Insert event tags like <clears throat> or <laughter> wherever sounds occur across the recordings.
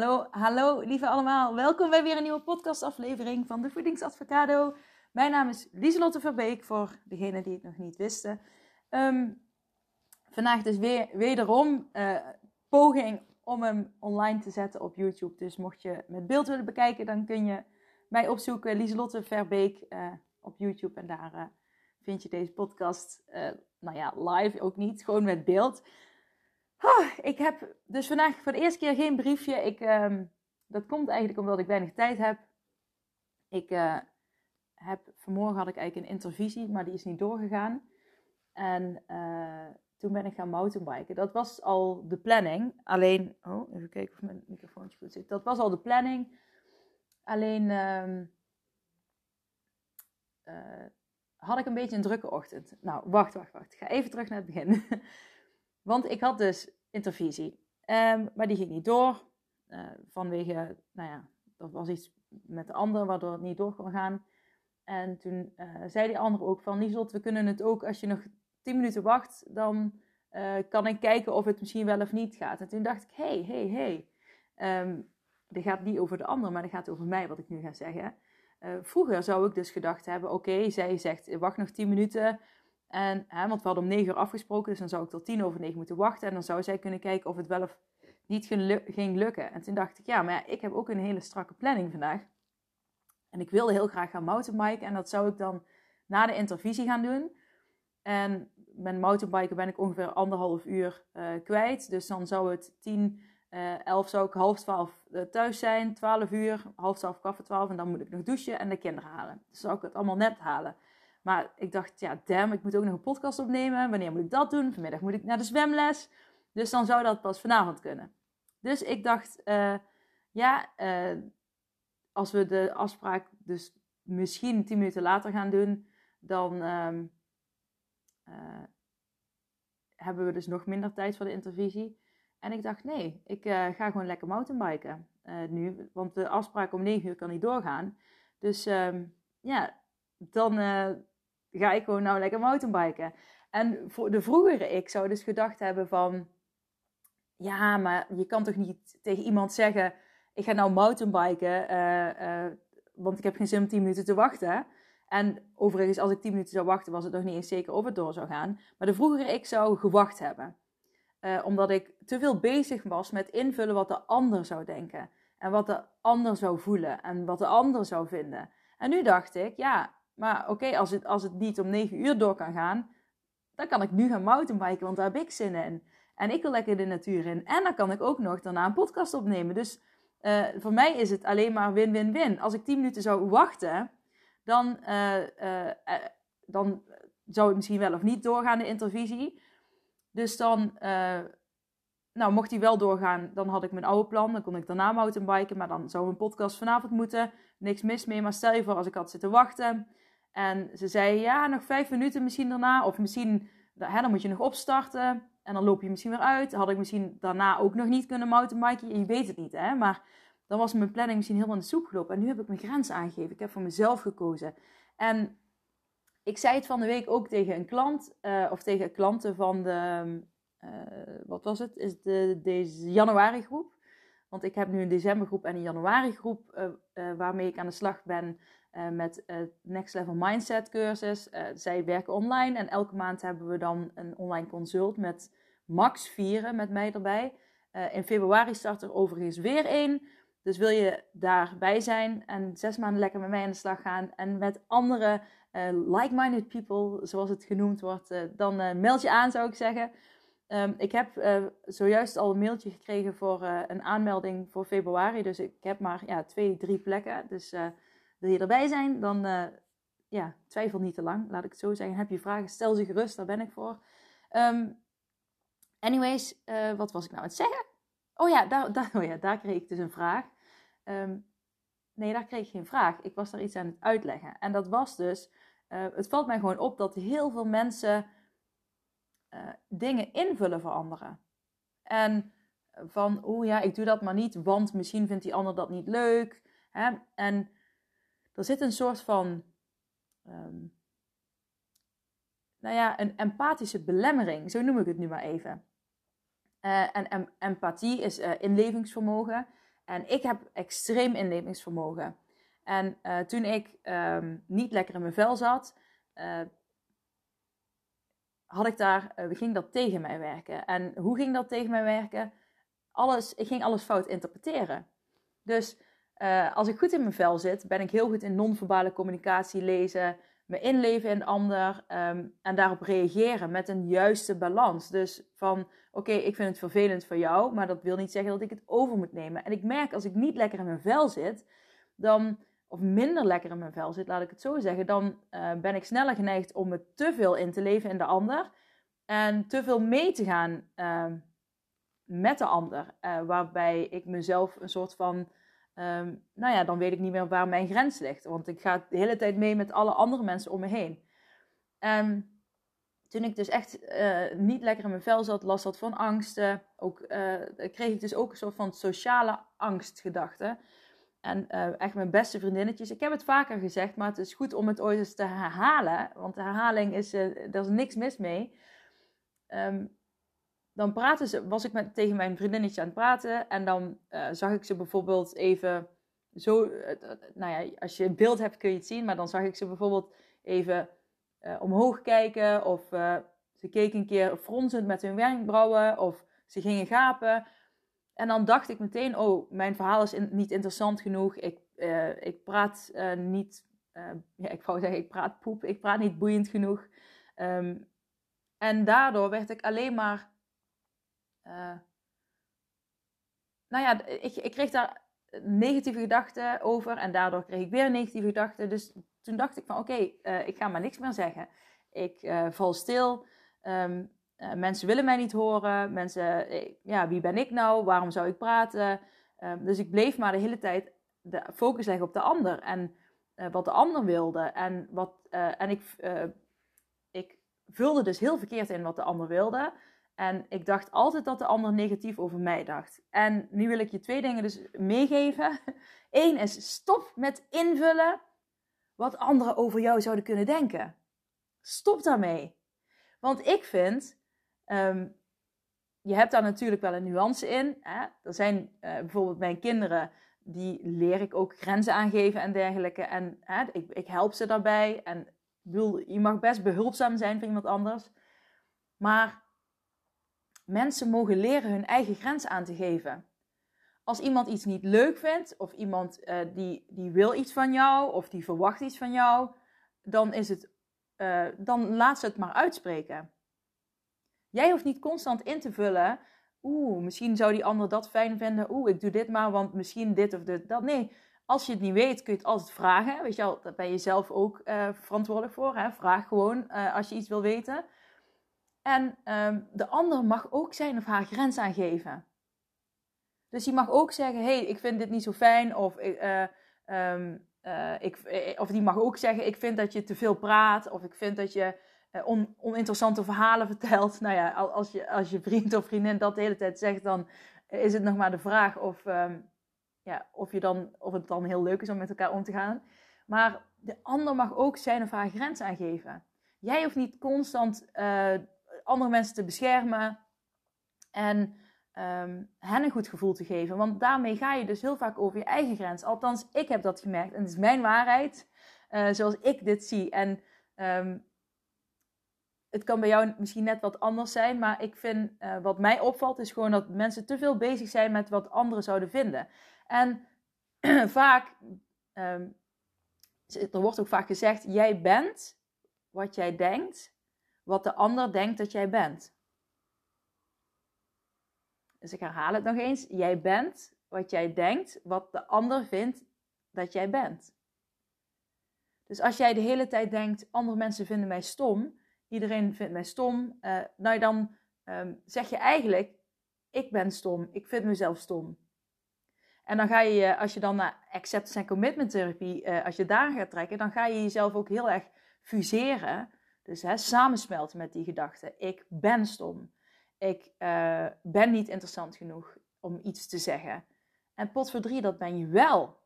Hallo, hallo lieve allemaal. Welkom bij weer een nieuwe podcastaflevering van de Voedingsadvocado. Mijn naam is Lieselotte Verbeek, voor degenen die het nog niet wisten. Um, vandaag dus weer, wederom uh, poging om hem online te zetten op YouTube. Dus mocht je met beeld willen bekijken, dan kun je mij opzoeken, Lieselotte Verbeek, uh, op YouTube. En daar uh, vind je deze podcast, nou ja, live ook niet, gewoon met beeld. Oh, ik heb dus vandaag voor de eerste keer geen briefje. Ik, um, dat komt eigenlijk omdat ik weinig tijd heb. Ik uh, heb, vanmorgen had ik eigenlijk een intervisie, maar die is niet doorgegaan. En uh, toen ben ik gaan mountainbiken. Dat was al de planning. Alleen, oh, even kijken of mijn microfoontje goed zit. Dat was al de planning. Alleen um, uh, had ik een beetje een drukke ochtend. Nou, wacht, wacht, wacht. Ik ga even terug naar het begin. <laughs> Want ik had dus intervisie. Um, maar die ging niet door. Uh, vanwege, nou ja, er was iets met de ander waardoor het niet door kon gaan. En toen uh, zei die ander ook van, Lieslot, we kunnen het ook, als je nog 10 minuten wacht, dan uh, kan ik kijken of het misschien wel of niet gaat. En toen dacht ik, hé, hé, hé. Dit gaat niet over de ander, maar dit gaat over mij, wat ik nu ga zeggen. vroeger zou ik dus gedacht hebben, oké, zij zegt, wacht nog 10 minuten, en, want we hadden om 9 uur afgesproken, dus dan zou ik tot 10 over 9 moeten wachten. En dan zou zij kunnen kijken of het wel of niet ging lukken. En toen dacht ik, ja, maar ja, ik heb ook een hele strakke planning vandaag. En ik wilde heel graag gaan mountainbiken. En dat zou ik dan na de intervisie gaan doen. En met mountainbiken ben ik ongeveer anderhalf uur uh, kwijt. Dus dan zou het 10, uh, 11 zou ik half 12 uh, thuis zijn. 12 uur, half 12 kwart 12. En dan moet ik nog douchen en de kinderen halen. Dus zou ik het allemaal net halen. Maar ik dacht, ja, damn, ik moet ook nog een podcast opnemen. Wanneer moet ik dat doen? Vanmiddag moet ik naar de zwemles. Dus dan zou dat pas vanavond kunnen. Dus ik dacht, uh, ja, uh, als we de afspraak dus misschien 10 minuten later gaan doen, dan um, uh, hebben we dus nog minder tijd voor de intervisie. En ik dacht, nee, ik ga gewoon lekker mountainbiken nu. Want de afspraak om 9 uur kan niet doorgaan. Dus um, ja, dan ga ik gewoon nou lekker mountainbiken. En voor de vroegere ik zou dus gedacht hebben van... Ja, maar je kan toch niet tegen iemand zeggen... Ik ga nou mountainbiken, uh, uh, want ik heb geen zin om 10 minuten te wachten. En overigens, als ik 10 minuten zou wachten, was het nog niet eens zeker of het door zou gaan. Maar de vroegere ik zou gewacht hebben. Uh, omdat ik te veel bezig was met invullen wat de ander zou denken. En wat de ander zou voelen. En wat de ander zou vinden. En nu dacht ik, ja, maar oké, als, het, als het niet om 9 uur door kan gaan, dan kan ik nu gaan mountainbiken, want daar heb ik zin in. En ik wil lekker de natuur in. En dan kan ik ook nog daarna een podcast opnemen. Dus uh, voor mij is het alleen maar win-win-win. Als ik 10 minuten zou wachten, dan, uh, uh, dan zou het misschien wel of niet doorgaan, de intervisie. Dus dan, nou, mocht die wel doorgaan, dan had ik mijn oude plan. Dan kon ik daarna mountainbiken, maar dan zou een podcast vanavond moeten. Niks mis mee, maar stel je voor als ik had zitten wachten en ze zei, ja, nog vijf minuten misschien daarna. Of misschien, hè, dan moet je nog opstarten. En dan loop je misschien weer uit. Had ik misschien daarna ook nog niet kunnen mountainbiken. Je weet het niet, hè. Maar dan was mijn planning misschien helemaal in de soep gelopen. En nu heb ik mijn grens aangegeven. Ik heb voor mezelf gekozen. En ik zei het van de week ook tegen een klant. Uh, of tegen klanten van de, uh, wat was het? Is de, deze januari groep. Want ik heb nu een decembergroep en een januari groep. Uh, waarmee ik aan de slag ben uh, met uh, Next Level Mindset cursus. Uh, zij werken online en elke maand hebben we dan een online consult met max vieren met mij erbij. in februari start er overigens weer één. Dus wil je daarbij zijn en zes maanden lekker met mij aan de slag gaan en met andere like-minded people, zoals het genoemd wordt, dan meld je aan zou ik zeggen. Um, ik heb zojuist al een mailtje gekregen voor een aanmelding voor februari. Dus ik heb maar ja, twee, drie plekken. Dus wil je erbij zijn, dan uh, ja, twijfel niet te lang, laat ik het zo zeggen. Heb je vragen, stel ze gerust, daar ben ik voor. Um, anyways, uh, wat was ik nou aan het zeggen? Oh ja, daar, <laughs> daar, oh ja, daar kreeg ik dus een vraag. Um, nee, daar kreeg ik geen vraag. Ik was daar iets aan het uitleggen. En dat was dus, uh, het valt mij gewoon op dat heel veel mensen dingen invullen voor anderen. En van, oh ja, ik doe dat maar niet, want misschien vindt die ander dat niet leuk. Hè? En er zit een soort van, um, nou ja, een empathische belemmering, zo noem ik het nu maar even. Uh, en em empathie is uh, inlevingsvermogen. En ik heb extreem inlevingsvermogen. En uh, toen ik um, niet lekker in mijn vel zat, had ik daar, ging dat tegen mij werken. En hoe ging dat tegen mij werken? Alles, ik ging alles fout interpreteren. Dus uh, als ik goed in mijn vel zit, ben ik heel goed in non-verbale communicatie lezen, me inleven in de ander um, en daarop reageren met een juiste balans. Dus van, oké, ik vind het vervelend voor jou, maar dat wil niet zeggen dat ik het over moet nemen. En ik merk als ik niet lekker in mijn vel zit, dan, of minder lekker in mijn vel zit, laat ik het zo zeggen, dan uh, ben ik sneller geneigd om me te veel in te leven in de ander en te veel mee te gaan uh, met de ander. Uh, waarbij ik mezelf een soort van Um, nou ja, dan weet ik niet meer waar mijn grens ligt. Want ik ga de hele tijd mee met alle andere mensen om me heen. En toen ik dus echt uh, niet lekker in mijn vel zat, last had van angsten. Ook, uh, kreeg ik dus ook een soort van sociale angstgedachten. En uh, echt mijn beste vriendinnetjes. Ik heb het vaker gezegd, maar het is goed om het ooit eens te herhalen. Want herhaling is, er is niks mis mee. Um, dan praten ze, was ik met, tegen mijn vriendinnetje aan het praten. En dan uh, zag ik ze bijvoorbeeld even zo. Uh, nou ja, als je een beeld hebt kun je het zien. Maar dan zag ik ze bijvoorbeeld even omhoog kijken. Of ze keken een keer fronsend met hun wenkbrauwen. Of ze gingen gapen. En dan dacht ik meteen: oh, mijn verhaal is niet interessant genoeg. Ik, ik praat niet. ja, ik wou zeggen, ik praat poep. Ik praat niet boeiend genoeg. Um, en daardoor werd ik alleen maar uh, nou ja, ik, ik kreeg daar negatieve gedachten over en daardoor kreeg ik weer negatieve gedachten. Dus toen dacht ik van oké, uh, ik ga maar niks meer zeggen. Ik uh, val stil. Um, mensen willen mij niet horen. Mensen, ja, wie ben ik nou? Waarom zou ik praten? Um, dus ik bleef maar de hele tijd de focus leggen op de ander en wat de ander wilde. En, wat, en ik, ik vulde dus heel verkeerd in wat de ander wilde. En ik dacht altijd dat de ander negatief over mij dacht. En nu wil ik je twee dingen dus meegeven. <laughs> Eén is stop met invullen wat anderen over jou zouden kunnen denken. Stop daarmee. Want ik vind, um, je hebt daar natuurlijk wel een nuance in. Hè? Er zijn uh, bijvoorbeeld mijn kinderen, die leer ik ook grenzen aangeven en dergelijke. En hè, ik, ik help ze daarbij. En je mag best behulpzaam zijn voor iemand anders. Maar mensen mogen leren hun eigen grens aan te geven. Als iemand iets niet leuk vindt, of iemand uh, die, die wil iets van jou, of die verwacht iets van jou, dan, is het, uh, dan laat ze het maar uitspreken. Jij hoeft niet constant in te vullen. Oeh, misschien zou die ander dat fijn vinden. Oeh, ik doe dit maar, want misschien dit of dit, dat. Nee, als je het niet weet, kun je het altijd vragen. Weet je wel, daar ben je zelf ook uh, verantwoordelijk voor. Hè? Vraag gewoon als je iets wil weten. En um, de ander mag ook zijn of haar grens aangeven. Dus die mag ook zeggen: hey, ik vind dit niet zo fijn. Of, uh, um, uh, ik, of die mag ook zeggen: Ik vind dat je te veel praat. Of ik vind dat je on, oninteressante verhalen <laughs> vertelt. Nou ja, als je, als je vriend of vriendin dat de hele tijd zegt, dan is het nog maar de vraag of, um, ja, of, je dan, of het dan heel leuk is om met elkaar om te gaan. Maar de ander mag ook zijn of haar grens aangeven. Jij hoeft niet constant andere mensen te beschermen en um, hen een goed gevoel te geven. Want daarmee ga je dus heel vaak over je eigen grens. Althans, ik heb dat gemerkt en het is mijn waarheid, uh, zoals ik dit zie. En um, het kan bij jou misschien net wat anders zijn, maar ik vind uh, wat mij opvalt is gewoon dat mensen te veel bezig zijn met wat anderen zouden vinden. En <clears throat> vaak, um, er wordt ook vaak gezegd, jij bent wat jij denkt wat de ander denkt dat jij bent. Dus ik herhaal het nog eens. Jij bent wat jij denkt, wat de ander vindt dat jij bent. Dus als jij de hele tijd denkt, andere mensen vinden mij stom, iedereen vindt mij stom, uh, nou dan ehm, zeg je eigenlijk, ik ben stom, ik vind mezelf stom. En dan ga je, als je dan naar acceptance en commitment therapie, uh, als je daar gaat trekken, dan ga je jezelf ook heel erg fuseren. Dus hè, samensmelten met die gedachten. Ik ben stom. Ik uh, ben niet interessant genoeg om iets te zeggen. En pot voor drie, dat ben je wel.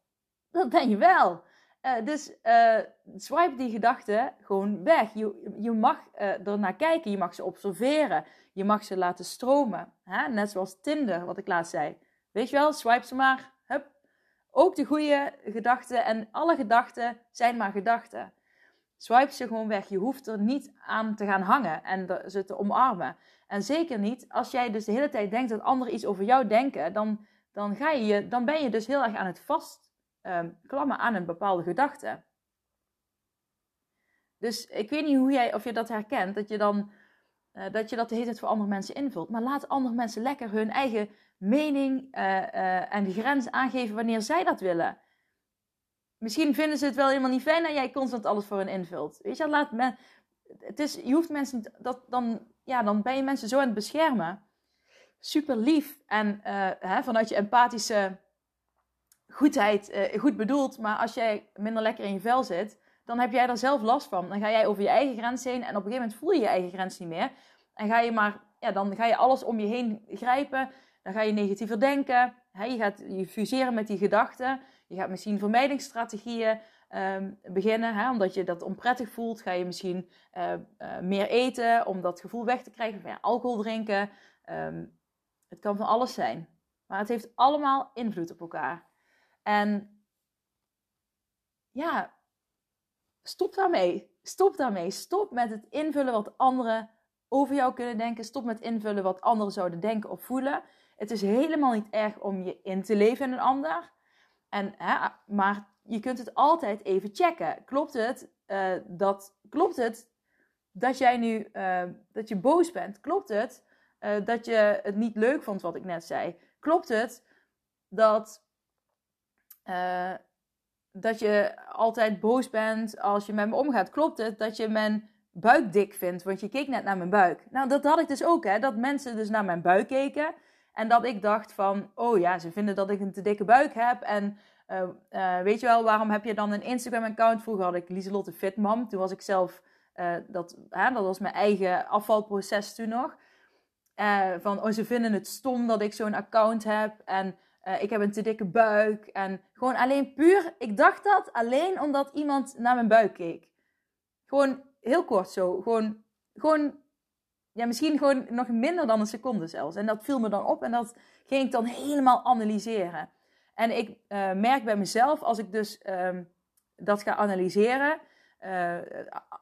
Dat ben je wel. Uh, dus uh, swipe die gedachten gewoon weg. Je, je mag er naar kijken, je mag ze observeren, je mag ze laten stromen. Hè? Net zoals Tinder, wat ik laatst zei. Weet je wel, swipe ze maar. Hup. Ook de goede gedachten en alle gedachten zijn maar gedachten. Swipe ze gewoon weg. Je hoeft er niet aan te gaan hangen en ze te omarmen. En zeker niet als jij dus de hele tijd denkt dat anderen iets over jou denken, dan, dan, ga je, dan ben je dus heel erg aan het vastklammen um, aan een bepaalde gedachte. Dus ik weet niet hoe jij, of je dat herkent, dat je dan uh, dat je dat de hele tijd voor andere mensen invult. Maar laat andere mensen lekker hun eigen mening uh, uh, en grens aangeven wanneer zij dat willen. Misschien vinden ze het wel helemaal niet fijn dat jij constant alles voor hen invult. Weet je, laat men, het is, je hoeft mensen dat, dan, ja, dan ben je mensen zo aan het beschermen. Super lief en hè, vanuit je empathische goedheid, goed bedoeld. Maar als jij minder lekker in je vel zit, dan heb jij er zelf last van. Dan ga jij over je eigen grens heen en op een gegeven moment voel je je eigen grens niet meer. En ga je maar, ja, dan ga je alles om je heen grijpen. Dan ga je negatiever denken. Je gaat je fuseren met die gedachten. Je gaat misschien vermijdingsstrategieën um, beginnen. Hè, omdat je dat onprettig voelt, ga je misschien uh, uh, meer eten om dat gevoel weg te krijgen. Ja, alcohol drinken. Um, het kan van alles zijn. Maar het heeft allemaal invloed op elkaar. En ja, stop daarmee. Stop daarmee. Stop met het invullen wat anderen over jou kunnen denken. Stop met invullen wat anderen zouden denken of voelen. Het is helemaal niet erg om je in te leven in een ander. En, hè, maar je kunt het altijd even checken. Klopt het, uh, dat, klopt het dat jij nu uh, dat je boos bent? Klopt het uh, dat je het niet leuk vond wat ik net zei? Klopt het dat dat je altijd boos bent als je met me omgaat. Klopt het dat je mijn buik dik vindt? Want je keek net naar mijn buik. Nou, dat had ik dus ook, hè. Dat mensen dus naar mijn buik keken. En dat ik dacht van, oh ja, ze vinden dat ik een te dikke buik heb. En uh, uh, weet je wel, waarom heb je dan een Instagram-account? Vroeger had ik Lieselotte Fitmam. Toen was ik zelf, uh, dat, dat was mijn eigen afvalproces toen nog. van, oh, ze vinden het stom dat ik zo'n account heb. En ik heb een te dikke buik. En gewoon alleen puur, ik dacht dat alleen omdat iemand naar mijn buik keek. Gewoon heel kort zo. Gewoon, gewoon ja, misschien gewoon nog minder dan een seconde zelfs. En dat viel me dan op en dat ging ik dan helemaal analyseren. En ik uh, merk bij mezelf, als ik dus uh, dat ga analyseren, uh,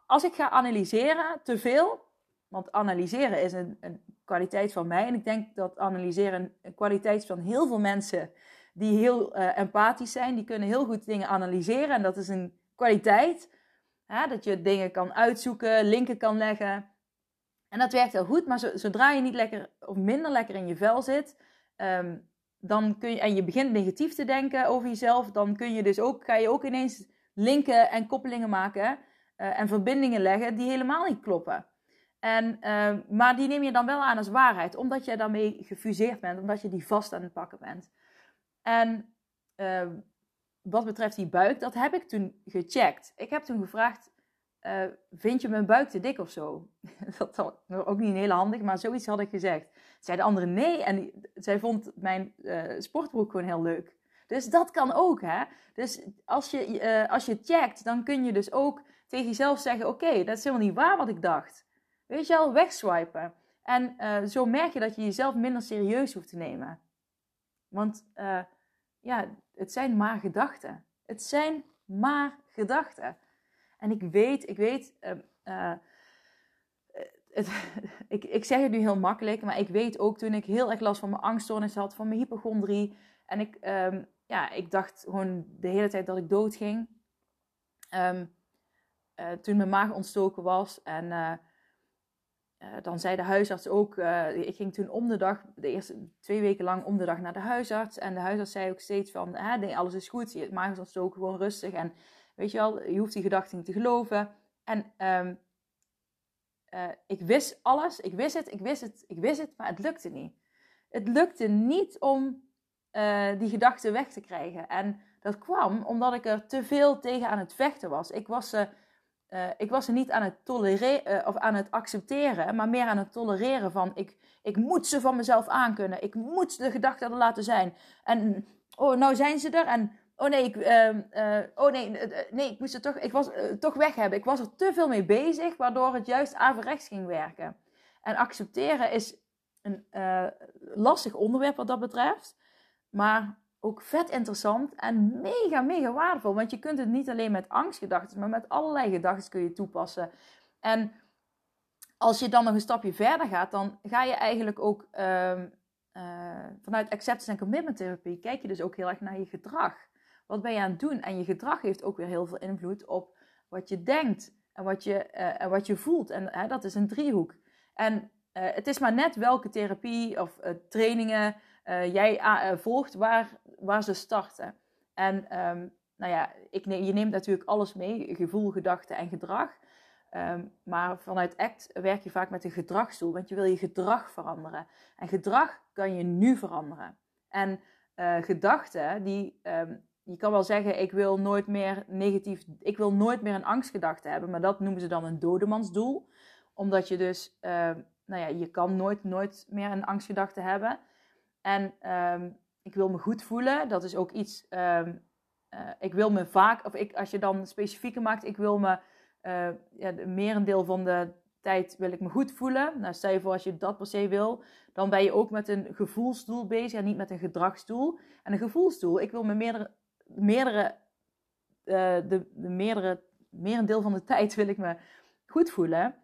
als ik ga analyseren te veel, want analyseren is een, een kwaliteit van mij. En ik denk dat analyseren een kwaliteit van heel veel mensen die heel uh, empathisch zijn. Die kunnen heel goed dingen analyseren en dat is een kwaliteit. Hè? Dat je dingen kan uitzoeken, linken kan leggen. En dat werkt heel goed, maar zodra je niet lekker of minder lekker in je vel zit, um, dan kun je, en je begint negatief te denken over jezelf, dan kun je dus ook, ga je ook ineens linken en koppelingen maken uh, en verbindingen leggen die helemaal niet kloppen. En, uh, maar die neem je dan wel aan als waarheid, omdat je daarmee gefuseerd bent, omdat je die vast aan het pakken bent. En uh, wat betreft die buik, dat heb ik toen gecheckt. Ik heb toen gevraagd, uh, vind je mijn buik te dik of zo? <laughs> dat was ook niet heel handig, maar zoiets had ik gezegd. Zei de andere nee en zij vond mijn sportbroek gewoon heel leuk. Dus dat kan ook, hè. Dus als je, als je checkt, dan kun je dus ook tegen jezelf zeggen, oké, dat is helemaal niet waar wat ik dacht. Weet je al, wegswipen. En uh, zo merk je dat je jezelf minder serieus hoeft te nemen. Want uh, ja, het zijn maar gedachten. Het zijn maar gedachten. En ik weet, ik weet, uh, het, <laughs> ik, ik zeg het nu heel makkelijk, maar ik weet ook toen ik heel erg last van mijn angststoornis had, van mijn hypochondrie. En ik, um, ja, ik dacht gewoon de hele tijd dat ik dood ging. Um, toen mijn maag ontstoken was en dan zei de huisarts ook, ik ging toen om de dag, de eerste twee weken lang om de dag naar de huisarts. En de huisarts zei ook steeds van, alles is goed, je maag is ontstoken, gewoon rustig. En Weet je wel, je hoeft die gedachten niet te geloven. En um, uh, ik wist alles, ik wist het, ik wist het, ik wist het, maar het lukte niet. Het lukte niet om uh, die gedachten weg te krijgen. En dat kwam omdat ik er te veel tegen aan het vechten was. Ik was ze, uh, ik was ze niet aan het tolereren of aan het accepteren, maar meer aan het tolereren van ik, ik moet ze van mezelf aankunnen. Ik moet de gedachten er laten zijn. En oh, nou zijn ze er. En oh nee, ik, uh, uh, oh nee, uh, nee, ik moest het toch, ik was, toch weg hebben. Ik was er te veel mee bezig, waardoor het juist averechts ging werken. En accepteren is een lastig onderwerp wat dat betreft. Maar ook vet interessant en mega, mega waardevol. Want je kunt het niet alleen met angstgedachten, maar met allerlei gedachten kun je toepassen. En als je dan nog een stapje verder gaat, dan ga je eigenlijk ook uh, vanuit acceptance en commitment therapie, kijk je dus ook heel erg naar je gedrag. Wat ben je aan het doen? En je gedrag heeft ook weer heel veel invloed op wat je denkt en wat je, uh, en wat je voelt. En dat is een driehoek. En uh, het is maar net welke therapie of trainingen jij volgt waar, waar ze starten. En um, nou ja, ik, je neemt natuurlijk alles mee, gevoel, gedachte en gedrag. Um, maar vanuit ACT werk je vaak met een gedragsdoel, want je wil je gedrag veranderen. En gedrag kan je nu veranderen. En gedachten, die, um, je kan wel zeggen, ik wil nooit meer negatief, ik wil nooit meer een angstgedachte hebben, maar dat noemen ze dan een dodemansdoel. Omdat je dus, uh, nou ja, je kan nooit, nooit meer een angstgedachte hebben. En um, ik wil me goed voelen, dat is ook iets, uh, ik wil me vaak, of ik, als je dan specifieker maakt, ik wil me uh, ja, merendeel van de tijd wil ik me goed voelen. Nou, stel je voor als je dat per se wil, dan ben je ook met een gevoelsdoel bezig en niet met een gedragsdoel. En een gevoelsdoel, ik wil me meerdere, meerdere, uh, de, de meerdere, merendeel van de <laughs> tijd wil ik me goed voelen.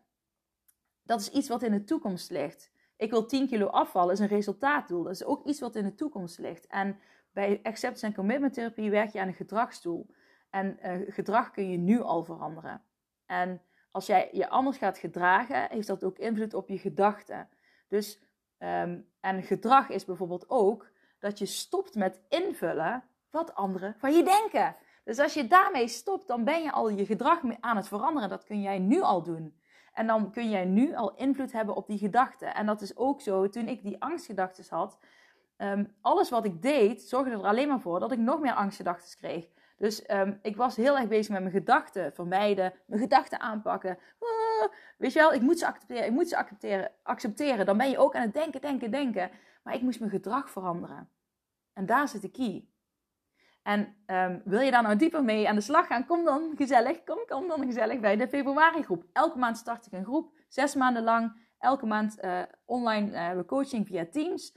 Dat is iets wat in de toekomst ligt. Ik wil 10 kilo afvallen, is een resultaatdoel. Dat is ook iets wat in de toekomst ligt. En bij acceptance en commitment therapie werk je aan een gedragsdoel. En uh, gedrag kun je nu al veranderen. En als jij je anders gaat gedragen, heeft dat ook invloed op je gedachten. Dus, um, en gedrag is bijvoorbeeld ook dat je stopt met invullen wat anderen van je denken. Dus als je daarmee stopt, dan ben je al je gedrag aan het veranderen. Dat kun jij nu al doen. En dan kun jij nu al invloed hebben op die gedachten. En dat is ook zo, toen ik die angstgedachten had, um, alles wat ik deed, zorgde er alleen maar voor dat ik nog meer angstgedachten kreeg. Dus um, ik was heel erg bezig met mijn gedachten vermijden, mijn gedachten aanpakken. Ah, weet je wel, ik moet ze accepteren, ik moet ze accepteren, accepteren. Dan ben je ook aan het denken, denken, denken. Maar ik moest mijn gedrag veranderen. En daar zit de key. En um, wil je daar nou dieper mee aan de slag gaan? Kom dan gezellig, kom, kom dan gezellig bij de februari groep. Elke maand start ik een groep, zes maanden lang. Elke maand uh, online uh, coaching via Teams.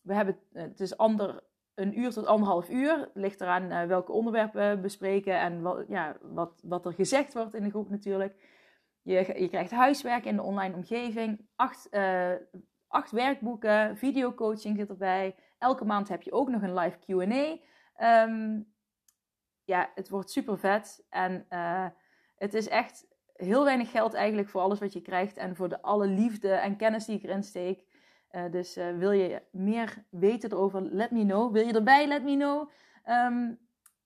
We hebben, uh, het is ander, een uur tot anderhalf uur. Ligt eraan welke onderwerpen we bespreken en wat, ja, wat, wat er gezegd wordt in de groep natuurlijk. Je, je krijgt huiswerk in de online omgeving. Acht, acht werkboeken, videocoaching zit erbij. Elke maand heb je ook nog een live Q&A. Um, ja, het wordt super vet. En uh, het is echt heel weinig geld eigenlijk voor alles wat je krijgt. En voor de alle liefde en kennis die ik erin steek. Uh, dus uh, wil je meer weten erover, let me know. Wil je erbij, let me know. Um,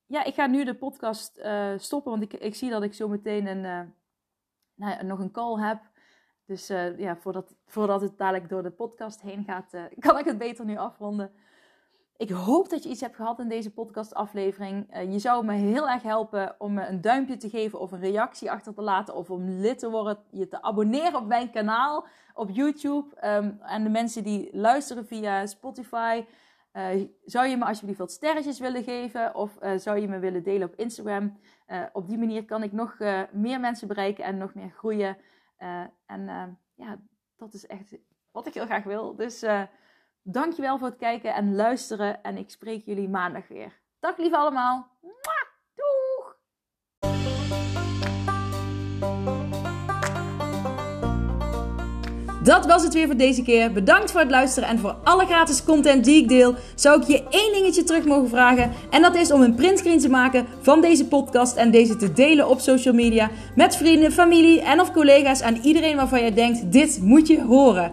ja, ik ga nu de podcast stoppen, want ik, ik zie dat ik zo meteen een, nou, nog een call heb. Dus ja, voordat, voordat het dadelijk door de podcast heen gaat, <laughs> kan ik het beter nu afronden. Ik hoop dat je iets hebt gehad in deze podcastaflevering. Uh, je zou me heel erg helpen om me een duimpje te geven of een reactie achter te laten. Of om lid te worden, je te abonneren op mijn kanaal op YouTube. Um, en de mensen die luisteren via Spotify. Uh, zou je me alsjeblieft wat sterretjes willen geven? Of uh, zou je me willen delen op Instagram? op die manier kan ik nog meer mensen bereiken en nog meer groeien. en ja, dat is echt wat ik heel graag wil. Dus... Dankjewel voor het kijken en luisteren. En ik spreek jullie maandag weer. Dag lieve allemaal. Doeg! Dat was het weer voor deze keer. Bedankt voor het luisteren en voor alle gratis content die ik deel. Zou ik je één dingetje terug mogen vragen? En dat is om een printscreen te maken van deze podcast en deze te delen op social media met vrienden, familie en of collega's en iedereen waarvan je denkt: dit moet je horen.